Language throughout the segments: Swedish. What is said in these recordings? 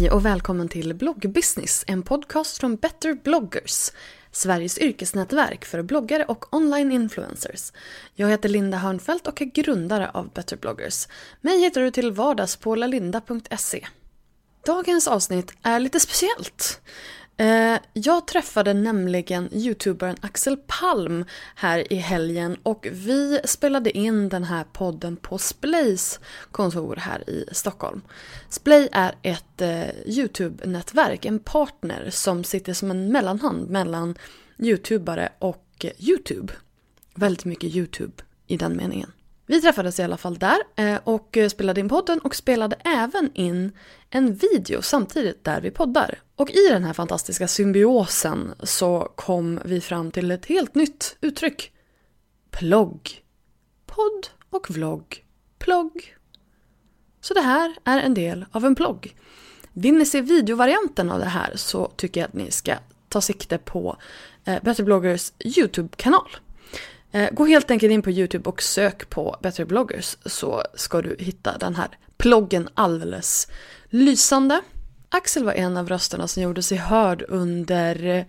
Hej och välkommen till Bloggbusiness, en podcast från Better bloggers. Sveriges yrkesnätverk för bloggare och online influencers. Jag heter Linda Hörnfeldt och är grundare av Better bloggers. Mig hittar du till vardags på lalinda.se. Dagens avsnitt är lite speciellt. Eh, jag träffade nämligen youtubern Axel Palm här i helgen och vi spelade in den här podden på Splays kontor här i Stockholm. Splay är ett eh, youtube-nätverk, en partner som sitter som en mellanhand mellan youtubare och eh, youtube. Väldigt mycket youtube i den meningen. Vi träffades i alla fall där eh, och eh, spelade in podden och spelade även in en video samtidigt där vi poddar. Och i den här fantastiska symbiosen så kom vi fram till ett helt nytt uttryck. Plogg. Podd och vlogg. Plogg. Så det här är en del av en plogg. Vill ni se videovarianten av det här så tycker jag att ni ska ta sikte på eh, Better bloggers YouTube-kanal. Eh, gå helt enkelt in på YouTube och sök på Better bloggers så ska du hitta den här ploggen alldeles lysande. Axel var en av rösterna som gjorde sig hörd under eh,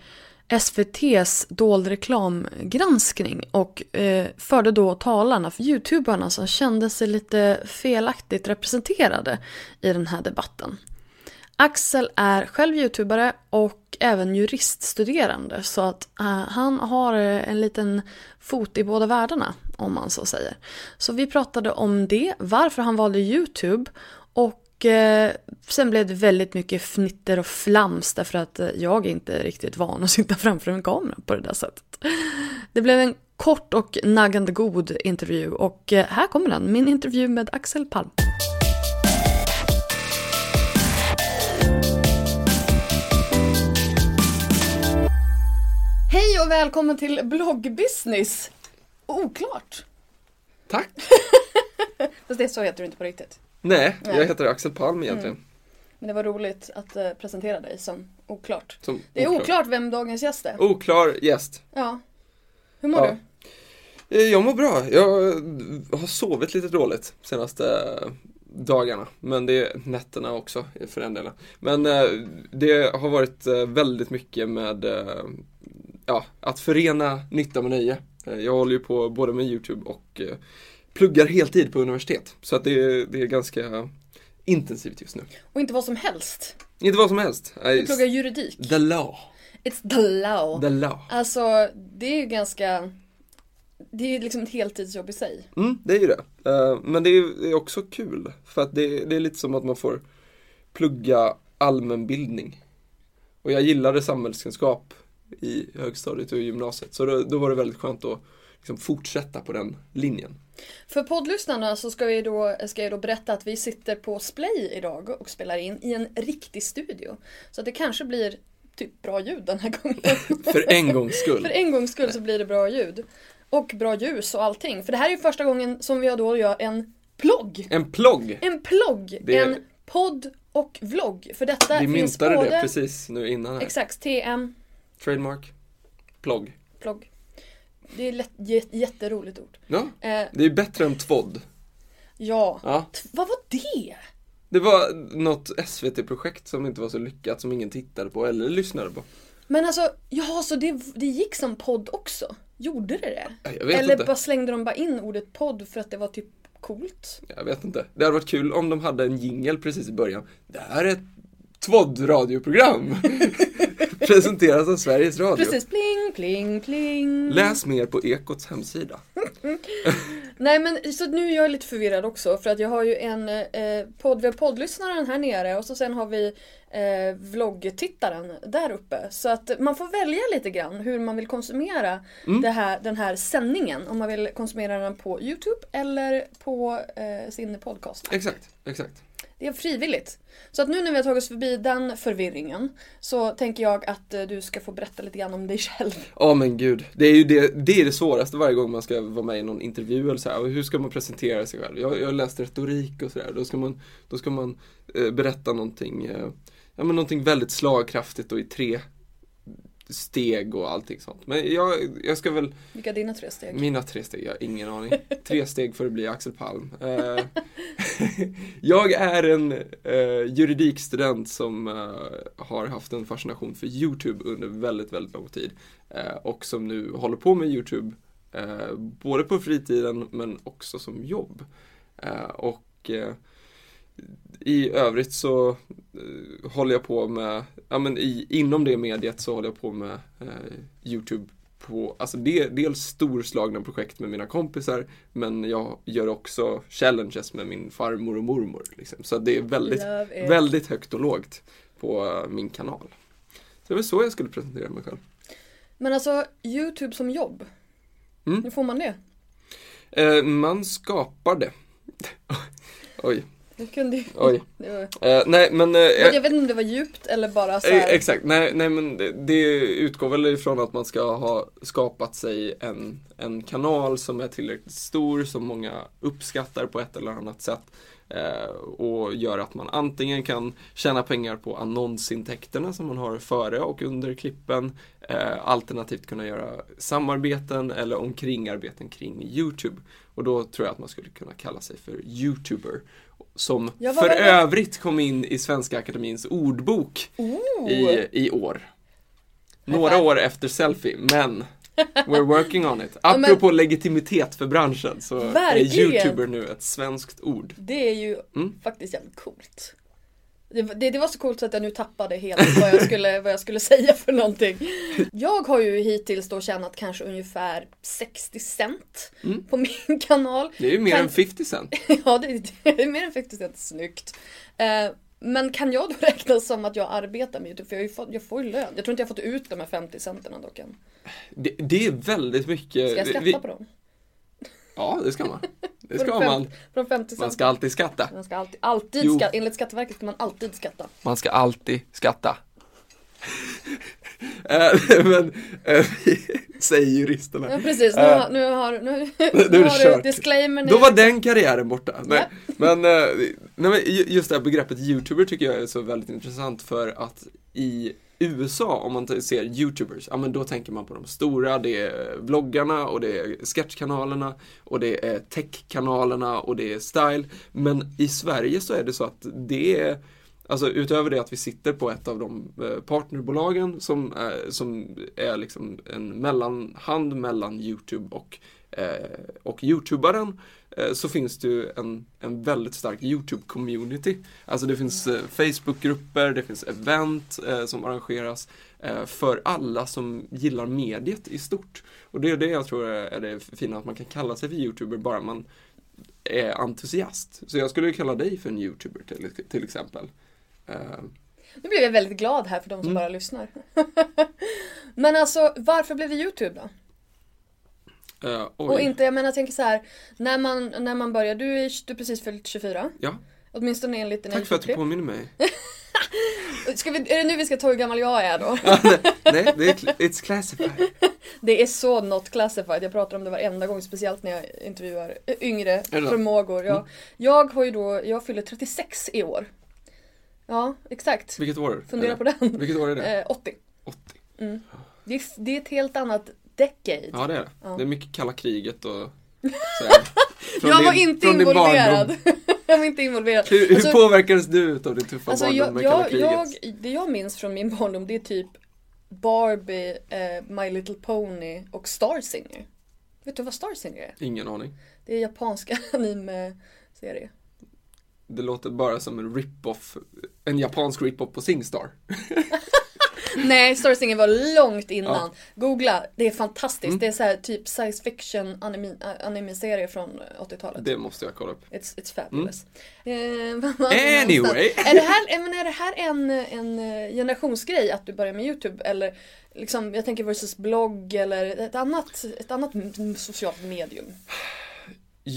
SVTs dold reklamgranskning och eh, förde då talarna för youtubarna som kände sig lite felaktigt representerade i den här debatten. Axel är själv youtubare och även juriststuderande så att uh, han har eh, en liten fot i båda världarna om man så säger. Så vi pratade om det, varför han valde youtube och uh, sen blev det väldigt mycket fnitter och flams därför att jag är inte riktigt van att sitta framför en kamera på det där sättet. Det blev en kort och naggande god intervju och här kommer den, min intervju med Axel Palm. Hej och välkommen till bloggbusiness! Oklart! Tack! Fast det är så heter du inte på riktigt. Nej, Nej. jag heter Axel Palm egentligen. Men det var roligt att eh, presentera dig som oklart. Som Det är oklar. oklart vem dagens gäst är. Oklar gäst. Ja. Hur mår Ja. du? Eh, Jag mår bra. Jag har sovit lite dåligt senaste dagarna. Men det är nätterna också för den delen. Men eh, det har varit eh, väldigt mycket med eh, ja, att förena nytta med nöje. Eh, Jag håller ju på både med YouTube och eh, pluggar heltid på universitet. Så att det, är- det är ganska intensivt just nu. Och inte vad som helst. Inte vad som helst. Du pluggar juridik. The law. It's the law. The law. Alltså, det är ju ganska... Det är ju liksom ett heltidsjobb i sig. Mm, det är ju det. Eh, men det är är också kul. För att det, det är lite som att man får plugga allmänbildning. Och jag gillade samhällskunskap i högstadiet och i gymnasiet. Så då, då var det väldigt skönt att liksom fortsätta på den linjen. För poddlyssnarna så ska, vi då, ska jag då berätta att vi sitter på Splay idag och spelar in i en riktig studio. Så att det kanske blir typ bra ljud den här gången. För en gångs skull. För en gångs skull så blir det bra ljud. Och bra ljus och allting. För det här är ju första gången som vi då gör en plogg. En plogg! En plogg. Det- En podd och vlogg. För detta Vi finns myntade både... det precis nu innan här. Exakt, TM, Trademark. Plogg. plogg. Det är lätt, jä- jätteroligt ord. Ja, Eh, det är bättre än tvodd. ja. Ja. Vad var det? Det var något SVT-projekt som inte var så lyckat som ingen tittade på eller lyssnade på. Men alltså, ja så det, det gick som podd också? Gjorde det det? Jag vet Eller inte. bara slängde de bara in ordet podd för att det var typ coolt? Jag vet inte. Det hade varit kul om de hade en jingle precis i början. Det här är ett TVOD-radioprogram. Presenteras av Sveriges Radio. Precis, pling, pling, pling. Läs mer på Ekots hemsida. Nej men så nu är jag lite förvirrad också för att jag har ju en eh, podd, vi har poddlyssnaren här nere och så sen har vi eh, vloggtittaren där uppe. Så att man får välja lite grann hur man vill konsumera Mm. här, den här sändningen. Om man vill konsumera den på Youtube eller på eh, sin podcast. Exakt, exakt. Det är frivilligt. Så att nu när vi har tagit oss förbi den förvirringen så tänker jag att eh, du ska få berätta lite grann om dig själv. Ja men gud, det är ju det, det, är det svåraste varje gång man ska vara med i någon intervju eller så här. Hur ska man presentera sig själv? Jag, jag har läst retorik och sådär. Då ska man, då ska man eh, berätta någonting, eh, ja men någonting väldigt slagkraftigt och i tre steg och allting sånt. Men jag, jag ska väl, Vilka är dina tre steg? mina tre steg, jag har ingen aning. Tre steg för att bli Axel Palm. Eh, jag är en eh, juridikstudent som eh, har haft en fascination för YouTube under väldigt, väldigt lång tid. Eh, och som nu håller på med YouTube, eh, både på fritiden men också som jobb. Och i övrigt så eh, håller jag på med, ja men i, inom det mediet så håller jag på med eh, YouTube på, alltså det, dels storslagna projekt med mina kompisar men jag gör också challenges med min farmor och mormor. Liksom. Så det är väldigt, väldigt högt och lågt på eh, min kanal. Så det var så jag skulle presentera mig själv. Men alltså, YouTube som jobb. Mm. Hur får man det? Eh, man skapar det. Oj, Det kunde ju... oj. Var... Eh, nej men eh, Men jag vet inte om det var djupt eller bara så Eh, här... Exakt, nej, nej men det, det utgår väl ifrån att man ska ha skapat sig en, en kanal som är tillräckligt stor, som många uppskattar på ett eller annat sätt. Eh, och gör att man antingen kan tjäna pengar på annonsintäkterna som man har före och under klippen. Eh, alternativt kunna göra samarbeten eller omkringarbeten kring YouTube. Och då tror jag att man skulle kunna kalla sig för YouTuber. Som Ja, för det? övrigt kom in i Svenska Akademins ordbok Oh. i, i år. Några år efter selfie, men we're working on it. men- Apropå legitimitet för branschen så Verkligen. är YouTuber nu ett svenskt ord. Det är ju Mm. faktiskt jävligt coolt. Det, det, det var så coolt så att jag nu tappade helt vad jag, skulle, vad jag skulle säga för någonting. Jag har ju hittills då tjänat kanske ungefär 60 cent Mm. på min kanal. Det är ju mer Kan- än 50 cent. Ja, det, det är mer än 50 cent snyggt. Eh, men kan jag då räkna som att jag arbetar med YouTube? För jag, fått, jag får ju lön. Jag tror inte jag har fått ut de här 50 centerna dock än. Det, det är väldigt mycket. Ska jag skatta vi- på dem? Ja, det ska man. Det ska fem- man. De 50 Man ska alltid skatta. Man ska alltid, alltid Jo. skatta. Enligt Skatteverket ska man alltid skatta. Man ska alltid skatta. Eh, Men, eh, säger juristerna. Ja precis, nu Eh, har, nu har, nu, nu har kört. du disclaimer Då var den karriären borta. Nej. Ja. Men, nej, men ju- just det här begreppet YouTuber tycker jag är så väldigt intressant för att i USA, om man ser YouTubers, ja men då tänker man på de stora, det är vloggarna och det är sketchkanalerna och det är techkanalerna och det är style. Men i Sverige så är det så att det är Alltså utöver det att vi sitter på ett av de eh, partnerbolagen som är, som är liksom en mellanhand mellan YouTube och, eh, och YouTubaren så finns det ju en, en väldigt stark YouTube-community. Alltså det finns eh, Facebook-grupper, det finns event eh, som arrangeras eh, för alla som gillar mediet i stort. Och det är det jag tror är det fina, att man kan kalla sig för YouTuber bara man är entusiast. Så jag skulle kalla dig för en YouTuber till, till exempel. Eh, Nu blev jag väldigt glad här för de som Mm. bara lyssnar. Men alltså, varför blev det YouTube då? Eh, oj. Och inte, jag menar jag tänker så här, när man, när man börjar, du är du är precis fyllt 24. Ja, Åtminstone enligt dina tack för att du påminner mig. Ska vi, är det nu vi ska ta hur gammal jag är då? Nej, det är, it's classified. Det är så not classified, jag pratar om det varenda gång, speciellt när jag intervjuar yngre det så? Mm. förmågor. Ja. Jag har ju då, jag fyller 36 i år. Ja, exakt. Vilket år? Fundera på den. Vilket år är det? Eh, 80. 80. Det är, det är ett helt annat decade. Ja, det är det. Ja. Det är mycket kalla kriget och sådär. Jag var din- inte involverad. jag var inte involverad. Hur, hur Alltså- påverkades du av din tuffa Alltså barndom jag, med kalla jag, kriget? jag, det jag minns från min barndom det är typ Barbie, eh, My Little Pony och Star Singer. Vet du vad Star Singer är? Ingen aning. Det är japanska anime-serie. Det låter bara som en rip-off, en japansk rip-off på Singstar. Nej, Star Singer var långt innan. Ja. Googla, det är fantastiskt. Mm. Det är så här typ science fiction anime, anime-serie från 80-talet. Det måste jag kolla upp. It's, it's fabulous. Eh, vad var det Anyway. Är det här, eh, men är det här en, en eh, generationsgrej att du börjar med YouTube? Eller liksom, jag tänker versus blogg eller ett annat, ett annat socialt medium?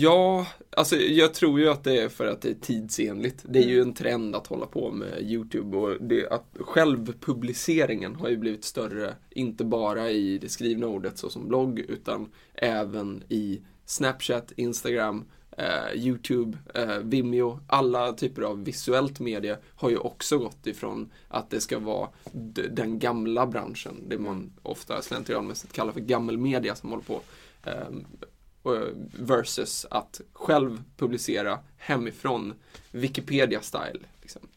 Ja, alltså jag tror ju att det är för att det är tidsenligt. Det är ju Mm. en trend att hålla på med YouTube och det, att självpubliceringen har ju blivit större, inte bara i det skrivna ordet såsom blogg, utan även i Snapchat, Instagram, eh, Youtube, eh, Vimeo, alla typer av visuellt media har ju också gått ifrån att det ska vara den gamla branschen, det man ofta slentrianmässigt kallar för gammelmedia som håller på. Eh, versus att själv publicera hemifrån, Wikipedia-style. Liksom.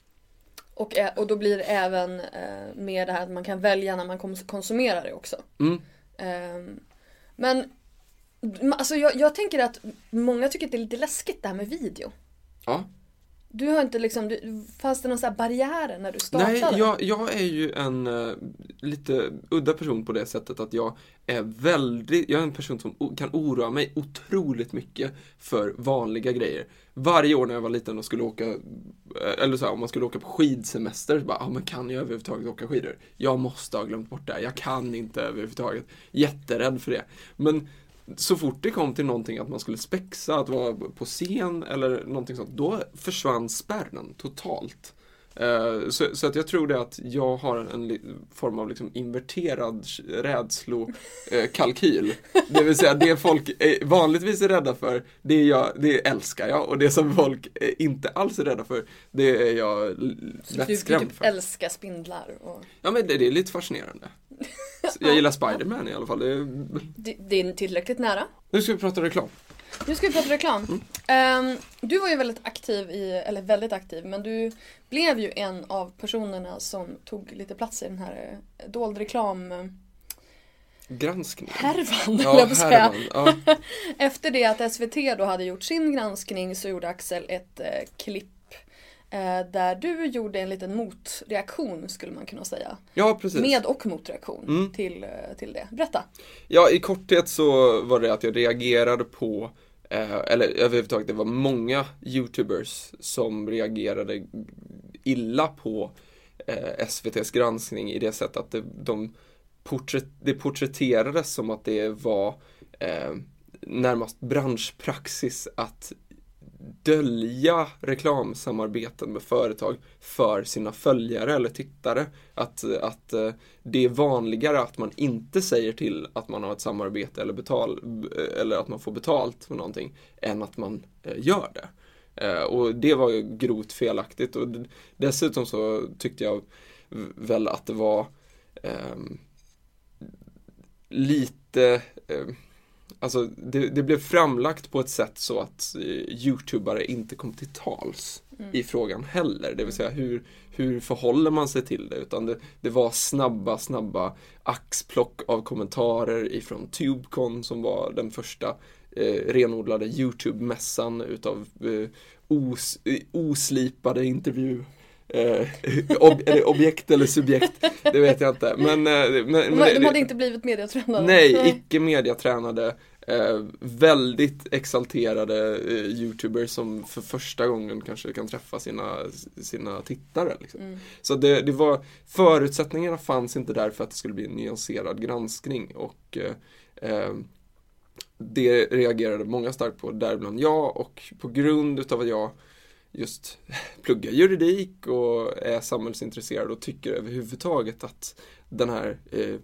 Och, och då blir det även eh, med det här att man kan välja när man kons- konsumerar det också. Mm. Ehm, men alltså jag, jag tänker att många tycker att det är lite läskigt det här med video. Ja. Du har inte liksom, du, fanns det någon sån här barriär när du startade? Nej, jag, jag är ju en uh, lite udda person på det sättet att jag är väldigt, jag är en person som kan oroa mig otroligt mycket för vanliga grejer. Varje år när jag var liten och skulle åka, eh, eller så här, om man skulle åka på skidsemester, så bara, ah, men kan jag överhuvudtaget åka skidor? Jag måste ha glömt bort det, här, jag kan inte överhuvudtaget. Jätterädd för det. Men så fort det kom till någonting att man skulle spexa, att vara på scen eller någonting sånt, då försvann spärren totalt. Eh, Så, så att jag tror det att jag har en form av liksom inverterad rädslokalkyl. Det vill säga det folk är vanligtvis är rädda för, det, jag, det älskar jag. Och det som folk eh, inte alls är rädda för, det är jag l- Så lätt du skrämd typ för. älskar spindlar. Och Ja men det, det är lite fascinerande. Jag gillar Spiderman i alla fall. Det är... det, det är tillräckligt nära. Nu ska vi prata reklam. Nu ska vi prata reklam. Ehm, du var ju väldigt aktiv i, eller väldigt aktiv, men du blev ju en av personerna som tog lite plats i den här eh, dold reklam eh, Granskning. härvan, Ja, jag på säga. Ja. Efter det att SVT då hade gjort sin granskning så gjorde Axel ett eh, klipp där du gjorde en liten motreaktion skulle man kunna säga. ja, precis. Med och motreaktion Mm. till, eh, till det. Berätta. Ja, i korthet så var det att jag reagerade på eh, eller överhuvudtaget, det var många YouTubers som reagerade illa på eh, SVTs granskning i det sättet att det, de porträtt, det porträtterades som att det var eh, närmast branschpraxis att dölja reklamsamarbeten med företag för sina följare eller tittare. Att, att eh, det är vanligare att man inte säger till att man har ett samarbete eller, betal, eh, eller att man får betalt för någonting än att man eh, gör det. Och det var ju grovt felaktigt och dessutom så tyckte jag väl att det var eh, lite eh, Alltså det, det blev framlagt på ett sätt så att eh, Youtubare inte kom till tals i frågan heller. Det vill säga hur, hur förhåller man sig till det? Utan det, det var snabba, snabba axplock av kommentarer ifrån Tubecon som var den första eh, renodlade Youtube-mässan utav eh, os, eh, oslipade intervju Eh, ob, eller objekt eller subjekt, det vet jag inte. Men, eh, men, men De, de hade inte blivit mediatränade. Nej, icke mediatränade, eh, väldigt exalterade eh, YouTubers som för första gången kanske kan träffa sina, sina tittare. Liksom. Mm. Så det, det var, förutsättningarna fanns inte där för att det skulle bli en nyanserad granskning och eh, eh, det reagerade många starkt på, däribland jag och på grund utav att jag just pluggar juridik och är samhällsintresserad och tycker överhuvudtaget att den här eh,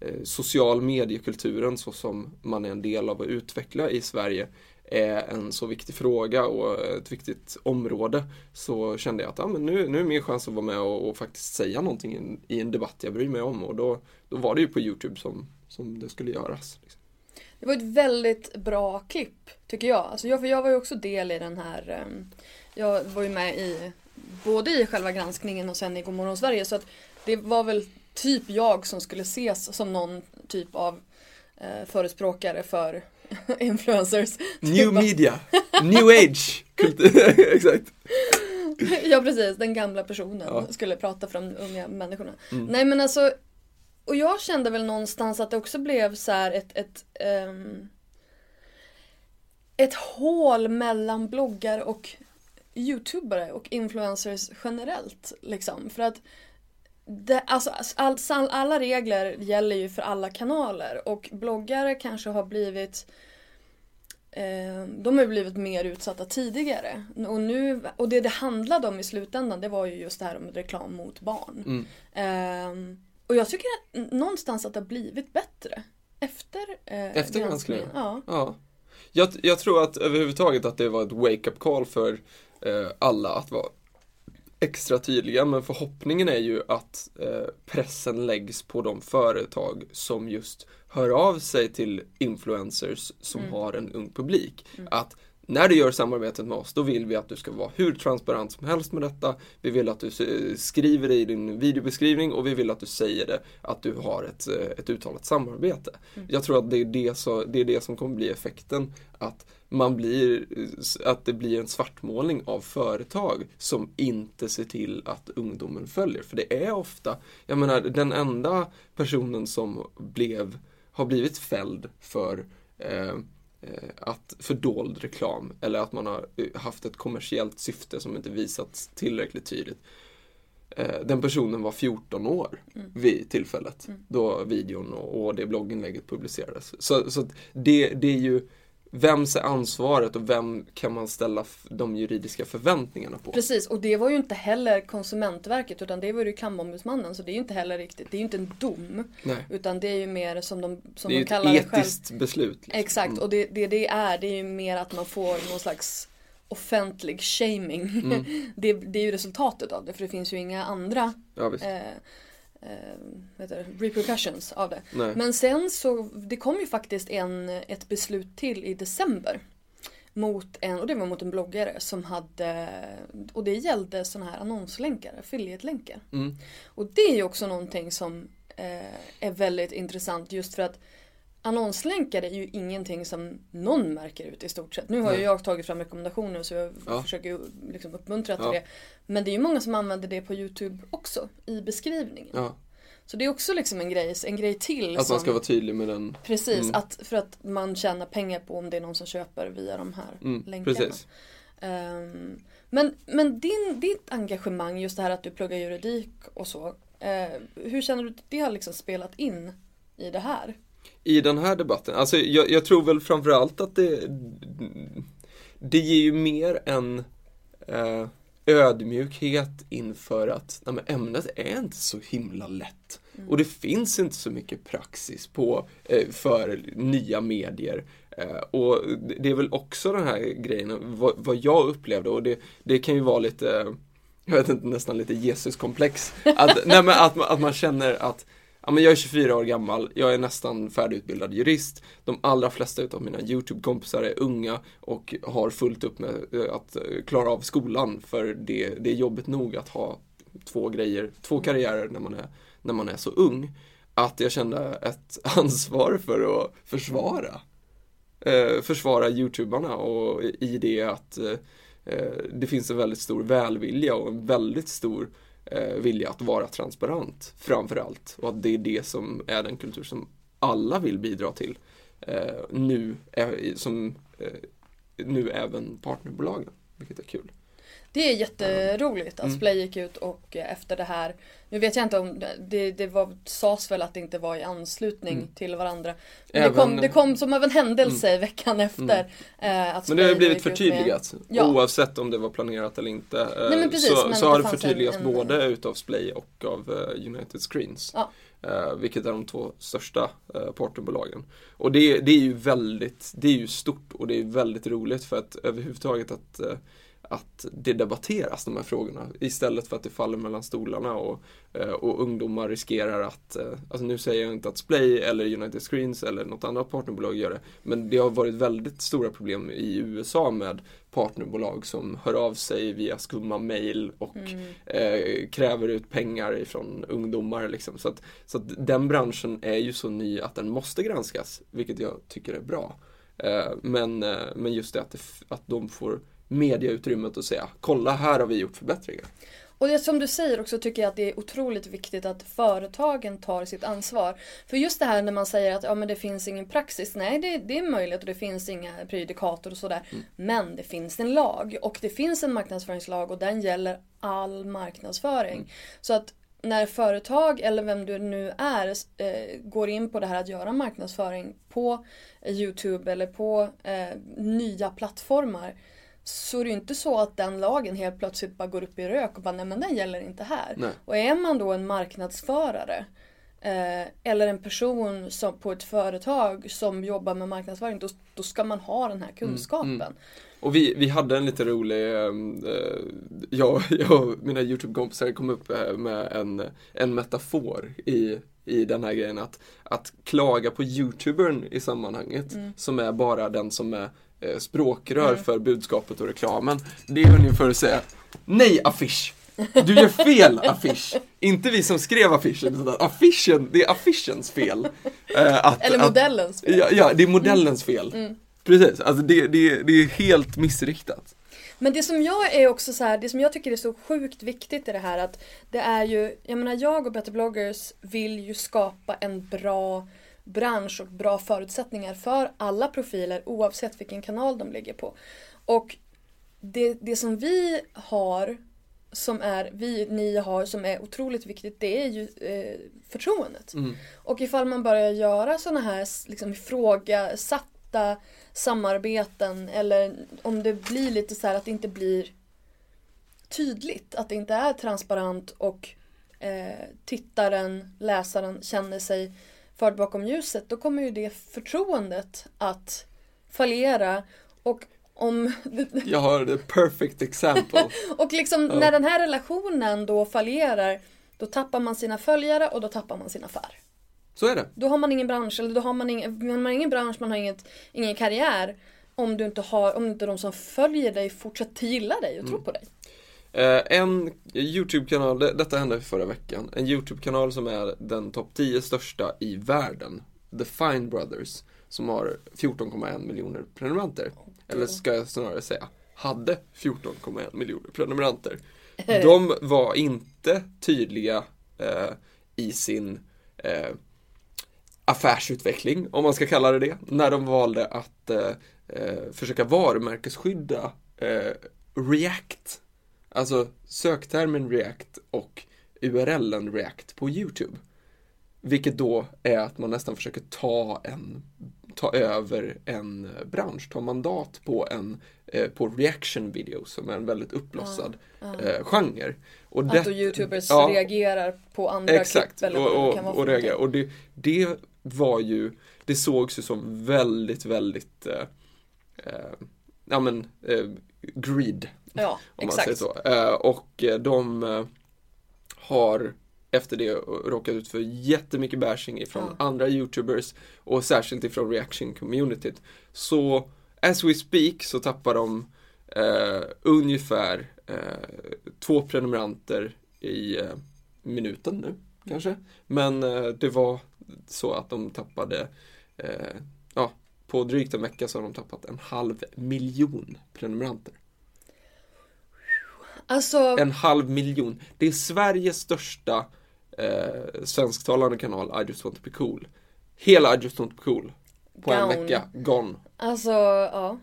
eh, social mediekulturen så som man är en del av att utveckla i Sverige är en så viktig fråga och ett viktigt område så kände jag att ja, men nu, nu är min chans att vara med och, och faktiskt säga någonting i en, i en debatt jag bryr mig om och då, då var det ju på Youtube som, som det skulle göras. Liksom. Det var ett väldigt bra klipp, tycker jag. Alltså jag, för jag var ju också del i den här... um jag var ju med i både i själva granskningen och sen i Godmorgon Sverige. Så att det var väl typ jag som skulle ses som någon typ av eh, förespråkare för influencers. New media, new age exakt. ja precis, den gamla personen Ja. skulle prata för de unga människorna. Mm. Nej men alltså, och jag kände väl någonstans att det också blev så här ett, ett, ehm, ett hål mellan bloggare och youtubare och influencers generellt. Liksom. För att det, alltså, all, all, alla regler gäller ju för alla kanaler och bloggare kanske har blivit eh, de har blivit mer utsatta tidigare. Och, nu, och det det handlade om i slutändan det var ju just det här om reklam mot barn. Mm. Ehm, och jag tycker att, någonstans att det har blivit bättre. Efter, eh, Efter granskningen? Ja. Ja. Jag, jag tror att överhuvudtaget att det var ett wake-up call för alla att vara extra tydliga men förhoppningen är ju att eh, pressen läggs på de företag som just hör av sig till influencers som Mm. har en ung publik. Att när du gör samarbetet med oss, då vill vi att du ska vara hur transparent som helst med detta. Vi vill att du skriver det i din videobeskrivning och vi vill att du säger det, att du har ett, eh, ett uttalat samarbete. Jag tror att det är det, så, det är det som kommer bli effekten. Att man blir, att det blir en svartmålning av företag som inte ser till att ungdomen följer. För det är ofta, jag menar den enda personen som blev, har blivit fälld för eh, att fördold reklam eller att man har eh, haft ett kommersiellt syfte som inte visats tillräckligt tydligt. Eh, Den personen var 14 år vid tillfället då videon och, det blogginlägget publicerades. Så, så det, det är ju Vems är ansvaret och vem kan man ställa de juridiska förväntningarna på? Precis, och det var ju inte heller Konsumentverket utan det var ju Reklamombudsmannen så det är ju inte heller riktigt, det är ju inte en dom. Nej. Utan det är ju mer som de, som Det är de kallar ett det själv. etiskt beslut. liksom. Exakt, och det, det det är, det är ju mer att man får någon slags offentlig shaming. Mm. det, det är ju resultatet av det, för det finns ju inga andra Ja, eh, eh, det, repercussions av det. Nej. Men sen så, det kom ju faktiskt en, ett beslut till i december. Mot en, och det var mot en bloggare som hade, och det gällde sådana här annonslänkar, affiliate-länkar. Mm. Och det är ju också någonting som eh, är väldigt intressant just för att annonslänkar är ju ingenting som någon märker ut i stort sett. Nu har ju jag tagit fram rekommendationer så jag Ja. försöker liksom uppmuntra till Ja. det. Men det är ju många som använder det på Youtube också i beskrivningen. Ja, Så det är också liksom en grej, en grej till. att som, man ska vara tydlig med den. Precis, Mm. att, för att man tjänar pengar på om det är någon som köper via de här Mm, länkarna. precis. Ehm, men men din, ditt engagemang, just det här att du pluggar juridik och så. eh, hur känner du att det har liksom spelat in i det här? I den här debatten, alltså jag, jag tror väl framförallt att det Det ger ju mer en eh, ödmjukhet inför att nej, ämnet är inte så himla lätt. Och det finns inte så mycket praxis på eh, för nya medier. Eh, och det- är väl också den här grejen, vad, vad jag upplevde och det, det kan ju vara lite jag vet inte, nästan lite Jesuskomplex. Att, nej, men att, att man känner att ja, men jag är 24 år gammal, jag är nästan färdigutbildad jurist. De allra flesta av mina YouTube-kompisar är unga och har fullt upp med eh, att eh, klara av skolan för det, det är jobbigt nog att ha två grejer, två karriärer när man är, när man är så ung. Att jag kände ett ansvar för att försvara eh, försvara youtubarna och i det att eh, eh, det finns en väldigt stor välvilja och en väldigt stor eh, vilja att vara transparent framför allt och att det är det som är den kultur som alla vill bidra till eh, nu, eh, som eh, nu även partnerbolagen, vilket är kul. Det är jätteroligt att Mm. Splay gick ut och eh, efter det här Nu vet jag inte om det, det var, sades väl att det inte var i anslutning Mm. till varandra. Men Även- Mm. det, kom, det kom som av en händelse veckan efter. Eh, att Men det har ju blivit ut med- förtydligat Ja. oavsett om det var planerat eller inte. eh, Nej, men precis, så, så det har det en- förtydligats en- både utav Splay och av eh, United Screens. Ja. Eh, vilket är de två största partnerbolagen. Och det, det är ju väldigt, det är ju stort och det är väldigt roligt för att överhuvudtaget att eh, att det debatteras de här frågorna istället för att det faller mellan stolarna och, eh, och ungdomar riskerar att, eh, alltså nu säger jag inte att Splay eller United Screens eller något annat partnerbolag gör det, men det har varit väldigt stora problem i USA med partnerbolag som hör av sig via skumma mail och Mm. eh, kräver ut pengar ifrån ungdomar liksom. Så att, så att den branschen är ju så ny att den måste granskas, vilket jag tycker är bra. Eh, men, eh, men just det att, det att de får mediautrymmet att säga kolla här har vi gjort förbättringar. Och det som du säger också tycker jag att det är otroligt viktigt att företagen tar sitt ansvar. För just det här när man säger att ja, men det finns ingen praxis. Nej, det, det är möjligt och det finns inga prejudikater och sådär. Men det finns en lag och det finns en marknadsföringslag och den gäller all marknadsföring. Så att när företag eller vem du nu är eh, går in på det här att göra marknadsföring på Youtube eller på eh, nya plattformar så är det ju inte så att den lagen helt plötsligt bara går upp i rök och bara nej men den gäller inte här. Nej. Och är man då en marknadsförare eh, eller en person som, på ett företag som jobbar med marknadsföring, då, då ska man ha den här kunskapen. mm. Och vi, vi hade en lite rolig, eh, jag, jag och mina YouTube-kompisar kom upp eh, med en, en metafor i, i den här grejen att, att klaga på YouTubern i sammanhanget Mm. som är bara den som är eh, språkrör för budskapet och reklamen. Det är ungefär att säga Nej affisch! Du gör fel affisch! Inte vi som skrev affischen, utan affischen, det är affischens fel. Eh, att, Eller modellens fel. Ja, ja, det är modellens fel. Precis, alltså det, det, det är helt missriktat. Men det som jag är också så här, det som jag tycker är så sjukt viktigt i det här att det är ju, jag menar jag och Better bloggers vill ju skapa en bra bransch och bra förutsättningar för alla profiler oavsett vilken kanal de ligger på. Och det, det som vi har, som är, vi, ni har, som är otroligt viktigt, det är ju eh, förtroendet. Mm. Och ifall man börjar göra sådana här liksom, ifrågasatta samarbeten eller om det blir lite så här att det inte blir tydligt, att det inte är transparent och eh, tittaren, läsaren känner sig förd bakom ljuset, då kommer ju det förtroendet att fallera och om Jag har the perfect example. och liksom Ja. när den här relationen då fallerar då tappar man sina följare och då tappar man sin affär. Så är det. Då har man ingen bransch, eller då har man ingen, man har ingen bransch, man har inget, ingen karriär. Om du inte har, om inte de som följer dig fortsätter gilla dig och tro Mm. på dig. Eh, en YouTube-kanal, det, detta hände förra veckan, en YouTube-kanal som är den topp 10 största i världen, The Fine Brothers, som har 14,1 miljoner prenumeranter. Eller ska jag snarare säga, hade 14,1 miljoner prenumeranter. De var inte tydliga eh, i sin eh, affärsutveckling, om man ska kalla det det, när de valde att eh, eh, försöka varumärkesskydda eh, React. Alltså söktermen React och URLen React på YouTube. Vilket då är att man nästan försöker ta en ta över en eh, bransch, ta mandat på en eh, på reaction video som är en väldigt uppblossad eh, genre. Och Att det- då youtubers ja, reagerar på andra Exakt, klipp eller och, vad det och, kan vara och, för reagera. någonting. och det, det var ju, det sågs ju som väldigt, väldigt, eh, eh, ja men, eh, greed, Ja, om man exakt. säger så. Eh, och eh, de eh, har efter det råkat ut för jättemycket bashing ifrån Ja. andra YouTubers och särskilt ifrån reaction-communityt. Så as we speak så tappar de eh, ungefär eh, två prenumeranter i eh, minuten nu kanske. Men det var så att de tappade, ja, på drygt en vecka så har de tappat en halv miljon prenumeranter. Alltså, En halv miljon. Det är Sveriges största eh, svensktalande kanal, I just want to be cool. Hela I just want to be cool. På en Gone. vecka, gone. alltså, ja.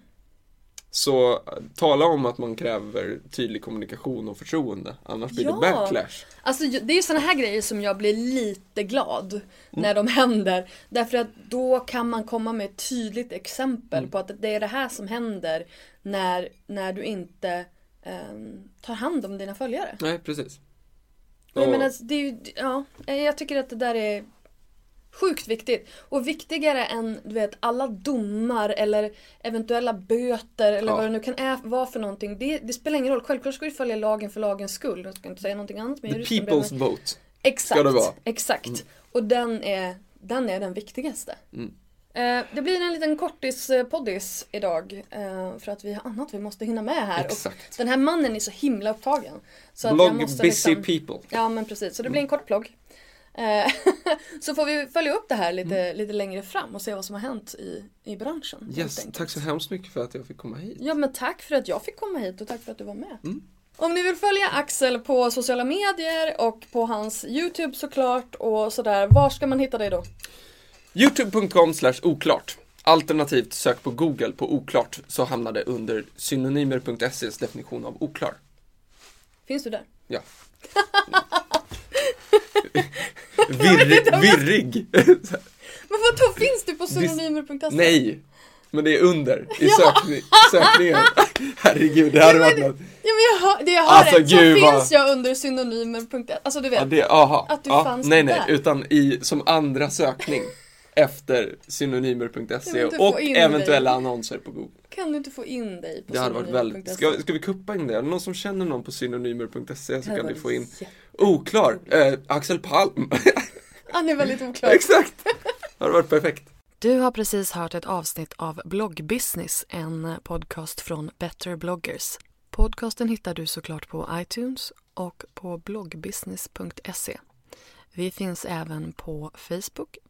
Så tala om att man kräver tydlig kommunikation och förtroende. Annars blir Ja. det backlash. Alltså det är ju såna här grejer som jag blir lite glad Mm. när de händer. Därför att då kan man komma med ett tydligt exempel Mm. på att det är det här som händer när, när du inte tar hand om dina följare. Nej, precis. Och jag menar, det är ju, ja, jag tycker att det där är sjukt viktigt. Och viktigare än du vet, alla domar eller eventuella böter eller Ja. vad det nu kan vara för någonting. Det, det spelar ingen roll. Självklart ska du följa lagen för lagens skull. Jag ska inte säga någonting annat. Men The people's vote. Exakt, ska det vara. exakt. Och den är, den är den viktigaste. Mm. Eh, det blir en liten kortis-poddis idag. eh, för att vi har annat vi måste hinna med här. Och Exakt. den här mannen är så himla upptagen. Så Blog måste busy liksom- people. Ja men precis, så det blir en kort blogg. Eh, så får vi följa upp det här lite, lite längre fram och se vad som har hänt i, i branschen. Yes, tack så hemskt mycket för att jag fick komma hit. Ja men tack för att jag fick komma hit och tack för att du var med. Mm. Om ni vill följa Axel på sociala medier och på hans YouTube såklart och sådär, var ska man hitta dig då? Youtube.com oklart. Alternativt sök på Google på oklart så hamnar det under synonymer.ses definition av oklar. Finns du där? Ja. Virrig. virrig. Men vadå, finns du på synonymer.se? Nej, Men det är under i sökning, sökningen. Herregud, det hade varit något. Ja men jag hör, det jag hör Alltså, rätt, så gud, vad- finns jag under synonymer.se. Alltså du vet. Ja, det, aha. Att du ja, fanns Nej, nej, där. utan i, som andra sökning efter synonymer.se du och eventuella dig? annonser på Google. Kan du inte få in dig på Det hade varit väldigt, synonymer.se? ska, ska vi kuppa in det? Är det någon som känner någon på synonymer.se så kan varit få in jätte- Oklar, eh, Axel Palm. Han är väldigt oklar. Exakt! Det hade varit perfekt. Du har precis hört ett avsnitt av Bloggbusiness, en podcast från Better bloggers. Podcasten hittar du såklart på iTunes och på bloggbusiness.se. Vi finns även på Facebook,